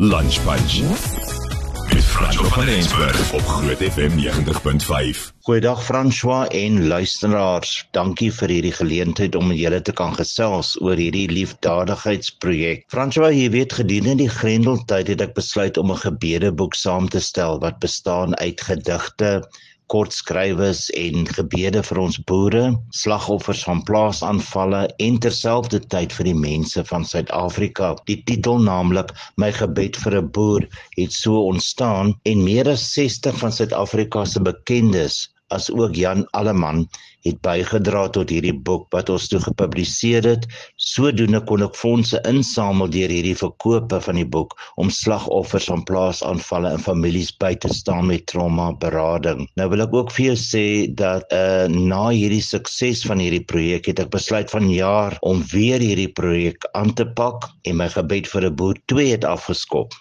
Lunch Punch. Dis Franco van Rensburg op Groot FM 90.5. Goeiedag François en luisteraars. Dankie vir hierdie geleentheid om met julle te kan gesels oor hierdie liefdadigheidsprojek. François, jy weet gedurende die Grendeltyd het ek besluit om 'n gebedeboek saam te stel wat bestaan uit gedigte, kortskrywers en gebede vir ons boere, slagoffers van plaasaanvalle en terselfdertyd vir die mense van Suid-Afrika. Die titel naamlik My gebed vir 'n boer het so ontstaan en meer as 60 van Suid-Afrika se bekendes as ook Jan Alleman het bygedra tot hierdie boek wat ons toe gepubliseer het. Sodoende kon ek fondse insamel deur hierdie verkope van die boek om slagoffers van plaasaanvalle en families by te staan met trauma berading. Nou wil ek ook vir jou sê dat uh na hierdie sukses van hierdie projek het ek besluit van jaar om weer hierdie projek aan te pak en my gebed vir 'n boer 2 het afgeskop.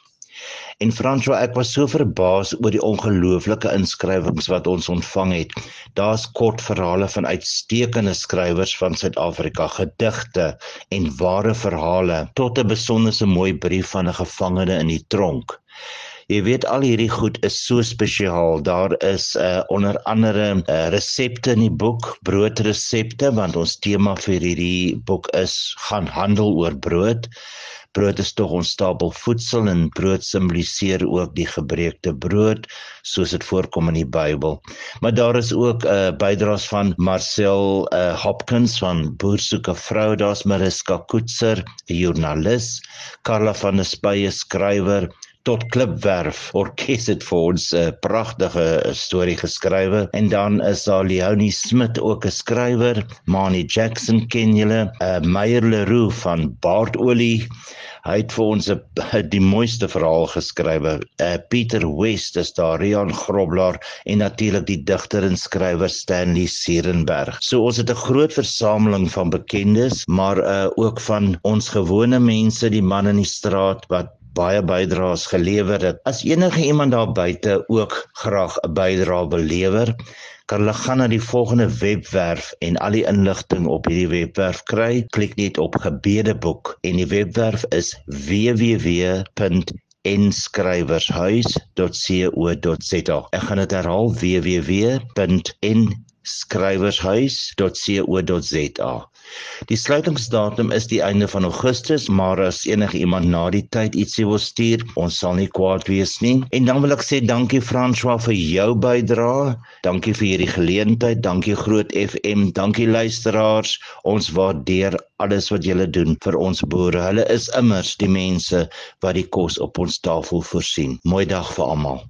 En François, ek was so verbaas oor die ongelooflike inskrywings wat ons ontvang het. Daar's kort verhale van uitstekende skrywers van Suid-Afrika, gedigte en ware verhale tot 'n besonderse mooi brief van 'n gevangene in die tronk. Jy weet al hierdie goed is so spesiaal. Daar is uh onder andere uh, resepte in die boek, broodresepte want ons tema vir hierdie boek is gaan handel oor brood. Brood is tog ons stapel voedsel en brood simboliseer ook die gebreekte brood soos dit voorkom in die Bybel. Maar daar is ook 'n uh, bydraes van Marcel uh, Hopkins van Boer soek 'n vrou, daar's Mariska Koetser, 'n joernalis, Karla van der Speye skrywer tot klipwerf orkes het vir ons 'n uh, pragtige storie geskrywe. En dan is daar Leonie Smit ook 'n skrywer. Mani Jackson ken julle. Uh, Meyer Leroux van Baardolie. Hy het vir ons 'n die mooiste verhaal geskrywe. Uh, Pieter West is daar Rian Grobler en natuurlik die digter en skrywer Stanley Sierenberg. So ons het 'n groot versameling van bekendes maar uh, ook van ons gewone mense die man in die straat wat baie bydraes gelewer het. As enige iemand daar buite ook graag 'n bydrae wil lewer, kan hulle gaan na die volgende webwerf en al die inligting op hierdie webwerf kry. Klik net op gebedeboek en die webwerf is www.enskrywershuis.co.za. Ek gaan dit herhaal www.enskrywershuis.co.za. Die sluitingsdatum is die einde van Augustus, maar as enige iemand na die tyd ietsie wil stuur, ons sal nie kwaad wees nie. En dan wil ek sê dankie François vir jou bydrae. Dankie vir hierdie geleentheid. Dankie Groot FM. Dankie luisteraars. Ons waardeer alles wat julle doen vir ons boere. Hulle is immers die mense wat die kos op ons tafel voorsien. Mooi dag vir almal.